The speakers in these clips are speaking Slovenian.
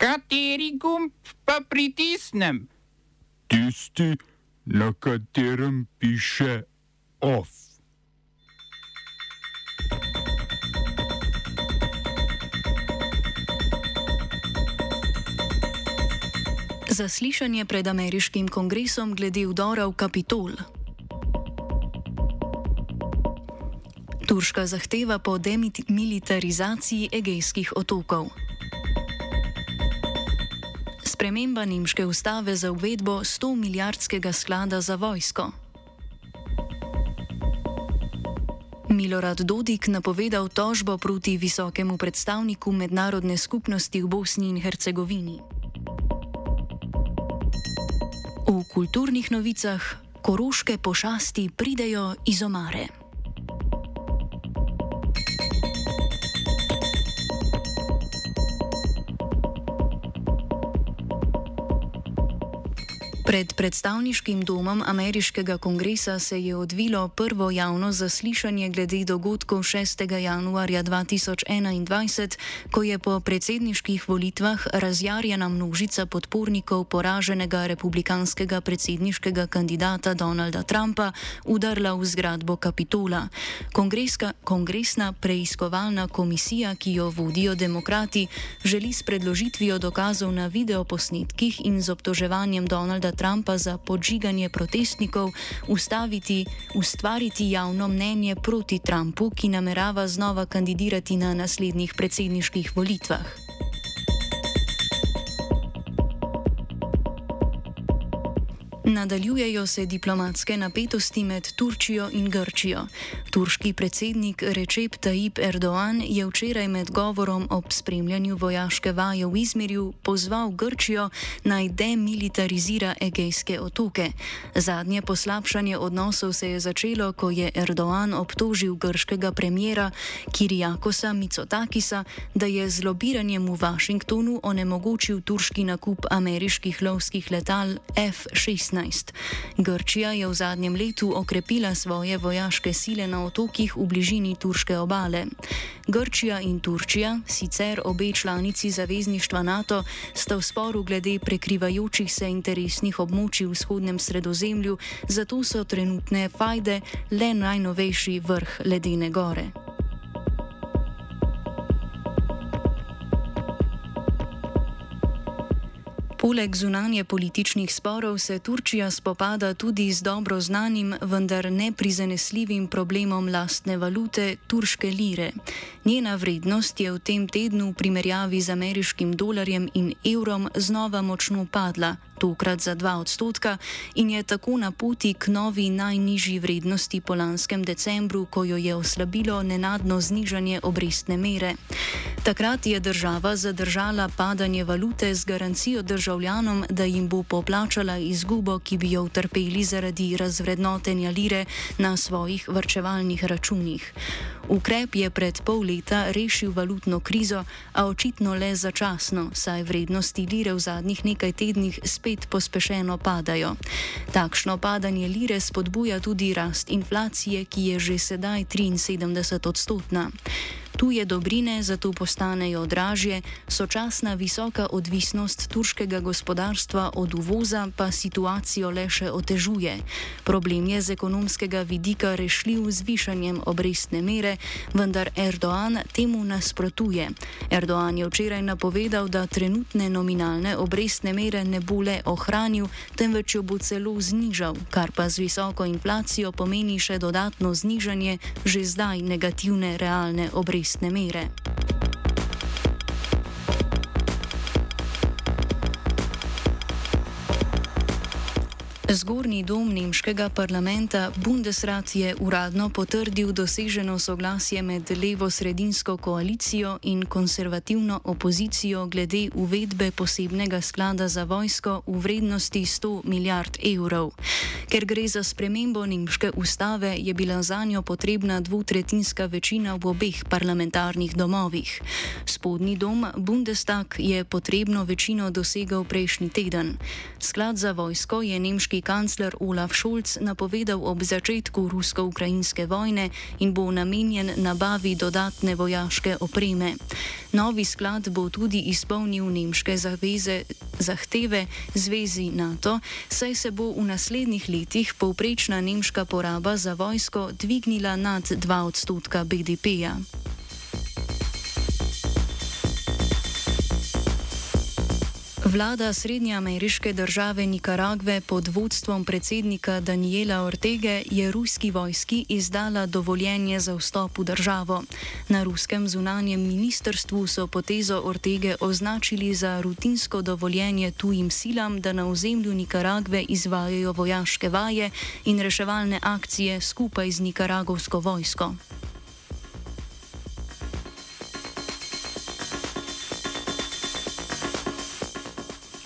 Kateri gumb pa pritisnem? Tisti, na katerem piše OF. Zaslišanje pred ameriškim kongresom glede vdora v Kapitol. Turška zahteva po demilitarizaciji egejskih otokov. Sprememba nemške ustave za uvedbo 100 milijardskega sklada za vojsko. Milorad Dodik napovedal tožbo proti visokemu predstavniku mednarodne skupnosti v Bosni in Hercegovini. V kulturnih novicah koroške pošasti pridejo iz omare. Pred predstavniškim domom ameriškega kongresa se je odvilo prvo javno zaslišanje glede dogodkov 6. januarja 2021, ko je po predsedniških volitvah razjarjena množica podpornikov poraženega republikanskega predsedniškega kandidata Donalda Trumpa udarla v zgradbo Kapitola. Kongreska, kongresna preiskovalna komisija, ki jo vodijo demokrati, želi s predložitvijo dokazov na videoposnetkih in z obtoževanjem Donalda Trumpa za podžiganje protestnikov ustaviti, ustvariti javno mnenje proti Trumpu, ki namerava znova kandidirati na naslednjih predsedniških volitvah. Nadaljujejo se diplomatske napetosti med Turčijo in Grčijo. Turški predsednik Recep Tayyip Erdoğan je včeraj med govorom ob spremljanju vojaške vaje v Izmirju pozval Grčijo naj demilitarizira Egejske otoke. Zadnje poslabšanje odnosov se je začelo, ko je Erdoğan obtožil grškega premijera Kirijakosa Mitsotakisa, da je z lobiranjem v Washingtonu onemogočil turški nakup ameriških lovskih letal F-16. Grčija je v zadnjem letu okrepila svoje vojaške sile na otokih v bližini turške obale. Grčija in Turčija, sicer obe članici zavezništva NATO, sta v sporu glede prekrivajočih se interesnih območij v vzhodnem sredozemlju, zato so trenutne fajde le najnovejši vrh ledene gore. Poleg zunanje političnih sporov se Turčija spopada tudi z dobro znanim, vendar neprizanesljivim problemom lastne valute, turške lire. Njena vrednost je v tem tednu v primerjavi z ameriškim dolarjem in evrom znova močno padla, tokrat za 2 odstotka, in je tako na poti k novi najnižji vrednosti po lanskem decembru, ko jo je oslabilo nenadno znižanje obrestne mere. Takrat je država zadržala padanje valute z garancijo državljanom, da jim bo poplačala izgubo, ki bi jo utrpeli zaradi razvrednotenja lire na svojih vrčevalnih računih. Ukrep je pred pol leta rešil valutno krizo, a očitno le začasno, saj vrednosti lire v zadnjih nekaj tednih spet pospešeno padajo. Takšno padanje lire spodbuja tudi rast inflacije, ki je že sedaj 73 odstotna. Tuje dobrine zato postanejo dražje, sočasna visoka odvisnost turškega gospodarstva od uvoza pa situacijo le še otežuje. Problem je z ekonomskega vidika rešljiv z višanjem obrestne mere, vendar Erdoğan temu nasprotuje. Erdoğan je včeraj napovedal, da trenutne nominalne obrestne mere ne bo le ohranil, temveč jo bo celo znižal, kar pa z visoko inflacijo pomeni še dodatno znižanje že zdaj negativne realne obrestne obrestne mere. Zgornji dom nemškega parlamenta Bundesrat je uradno potrdil doseženo soglasje med levo-sredinsko koalicijo in konservativno opozicijo glede uvedbe posebnega sklada za vojsko v vrednosti 100 milijard evrov. Ker gre za spremembo nemške ustave, je bila za njo potrebna dvotretinska večina v obeh parlamentarnih domovih. Spodnji dom Bundestag je potrebno večino dosegal prejšnji teden. Sklad za vojsko je nemški nemški kancler Olaf Scholz napovedal ob začetku rusko-ukrajinske vojne in bo namenjen nabavi dodatne vojaške opreme. Novi sklad bo tudi izpolnil nemške zaveze, zahteve zvezi NATO, saj se bo v naslednjih letih povprečna nemška poraba za vojsko dvignila nad 2 odstotka BDP-ja. Vlada Srednje ameriške države Nikaragve pod vodstvom predsednika Daniela Ortege je ruski vojski izdala dovoljenje za vstop v državo. Na ruskem zunanjem ministrstvu so potezo Ortege označili za rutinsko dovoljenje tujim silam, da na ozemlju Nikaragve izvajajo vojaške vaje in reševalne akcije skupaj z nikaragovsko vojsko.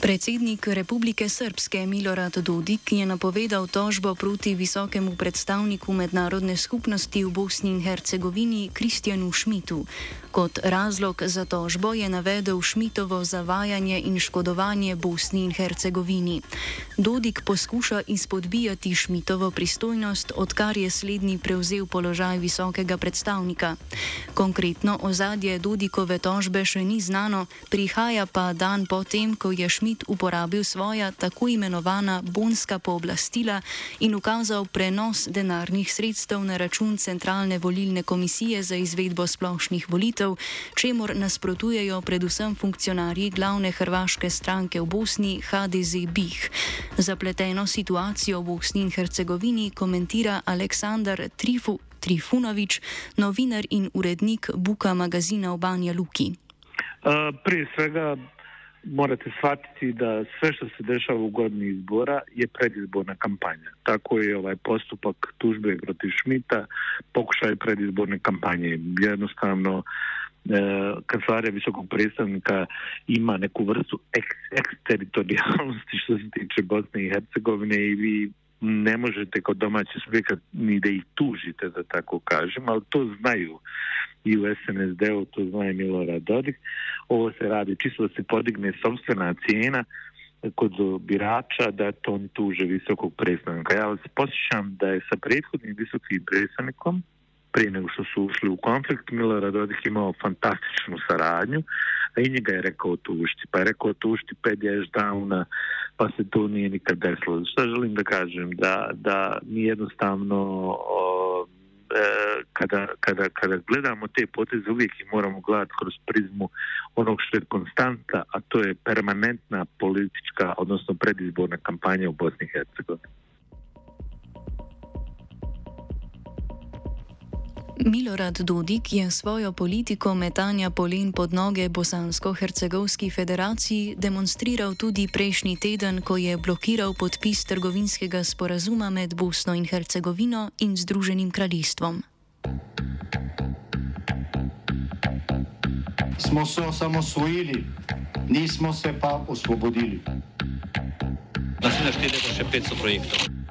Predsednik Republike Srpske Milorad Dodik je napovedal tožbo proti visokemu predstavniku mednarodne skupnosti v Bosni in Hercegovini Kristjanu Šmitu. Kot razlog za tožbo je navedel Šmitovo zavajanje in škodovanje Bosni in Hercegovini. Dodik poskuša izpodbijati Šmitovo pristojnost, odkar je slednji prevzel položaj visokega predstavnika. Konkretno ozadje Dodikove tožbe še ni znano, prihaja pa dan potem, ko je Šmit uporabil svoja tako imenovana bonska pooblastila in ukazal prenos denarnih sredstev na račun Centralne volilne komisije za izvedbo splošnih volitev čemor nasprotujejo predvsem funkcionarji glavne hrvaške stranke v Bosni HDZ BIH. Zapleteno situacijo v Bosni in Hercegovini komentira Aleksandar Trifu, Trifunovič, novinar in urednik Buka magazina v Banja Luki. Uh, prije svega morate shvatiti da sve što se dešava u godini izbora je predizborna kampanja. Tako je ovaj postupak tužbe protiv Šmita pokušaj predizborne kampanje. Jednostavno e, kancelarija visokog predstavnika ima neku vrstu eks, eksteritorijalnosti što se tiče Bosne i Hercegovine i vi ne možete kod domaći subjekat ni da ih tužite, da tako kažem, ali to znaju i u SNSD-u, to zna Milorad Dodik. Ovo se radi čisto da se podigne sobstvena cijena kod birača da to on tuže visokog predstavnika. Ja vas posjećam da je sa prethodnim visokim predstavnikom prije nego što su ušli u konflikt, Milorad Dodik imao fantastičnu saradnju, i njega je rekao tužiti. Pa je rekao pet ješ downa, pa se to nije nikad desilo. Što želim da kažem? Da, da mi jednostavno o, e, kada, kada, kada gledamo te poteze uvijek i moramo gledati kroz prizmu onog što je konstanta, a to je permanentna politička, odnosno predizborna kampanja u Bosni i Hercegovini. Milorad Dodik je svojo politiko metanja polen pod noge Bosansko-Hercegovski federaciji demonstriral tudi prejšnji teden, ko je blokiral podpis trgovinskega sporazuma med Bosno in Hercegovino in Združenim kraljestvom. Smo se osamosvojili, nismo se pa osvobodili. Naslednje število je še 500 projektov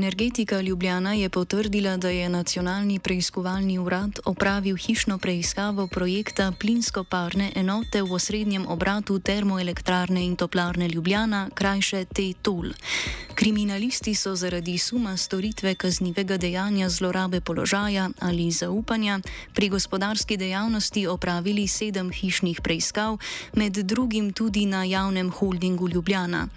Energetika Ljubljana je potrdila, da je nacionalni preiskovalni urad opravil hišno preiskavo projekta plinsko-parne enote v osrednjem obratu termoelektrarne in toplarne Ljubljana, krajše T-TOL. Kriminalisti so zaradi suma storitve kaznivega dejanja zlorabe položaja ali zaupanja pri gospodarski dejavnosti opravili sedem hišnih preiskav, med drugim tudi na javnem holdingu Ljubljana.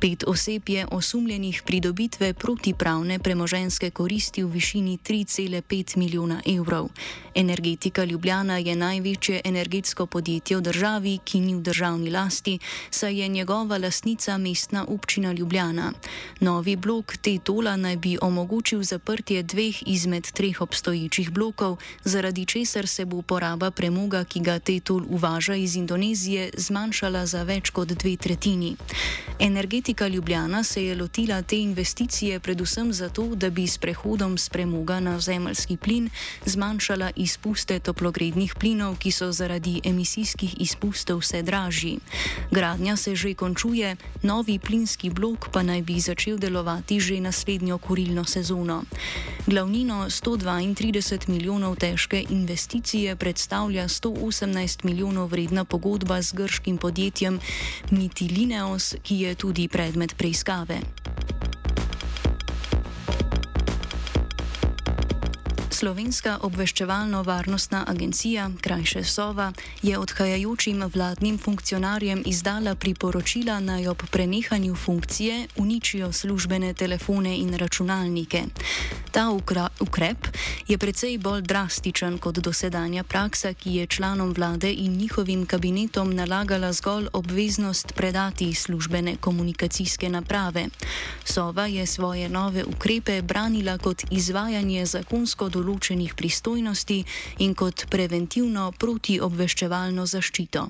Pet oseb je osumljenih pridobitve protipravne premoženske koristi v višini 3,5 milijona evrov. Energetika Ljubljana je največje energetsko podjetje v državi, ki ni v državni lasti, saj je njegova lastnica mestna občina Ljubljana. Novi blok T-tola naj bi omogočil zaprtje dveh izmed treh obstoječih blokov, zaradi česar se bo poraba premoga, ki ga T-tol uvaža iz Indonezije, zmanjšala za več kot dve tretjini. Energetika Ljubljana se je lotila te investicije predvsem zato, da bi s prehodom z premoga na zemljski plin zmanjšala izpuste toplogrednih plinov, ki so zaradi emisijskih izpustov vse dražji. Gradnja se že končuje, novi plinski blok pa naj bi začel delovati že naslednjo kurilno sezono. Glavnino 132 milijonov težke investicije predstavlja 118 milijonov vredna pogodba z grškim podjetjem Mitilineos, ki je tudi predmet preiskave. Slovenska obveščevalno-varnostna agencija, krajše Sova, je odhajajočim vladnim funkcionarjem izdala priporočila naj ob prenehanju funkcije uničijo službene telefone in računalnike. Ta ukrep je precej bolj drastičen kot dosedanja praksa, ki je članom vlade in njihovim kabinetom nalagala zgolj obveznost predati službene komunikacijske naprave. Sova je svoje nove ukrepe branila kot izvajanje zakonsko določenih pristojnosti in kot preventivno protiobveščevalno zaščito.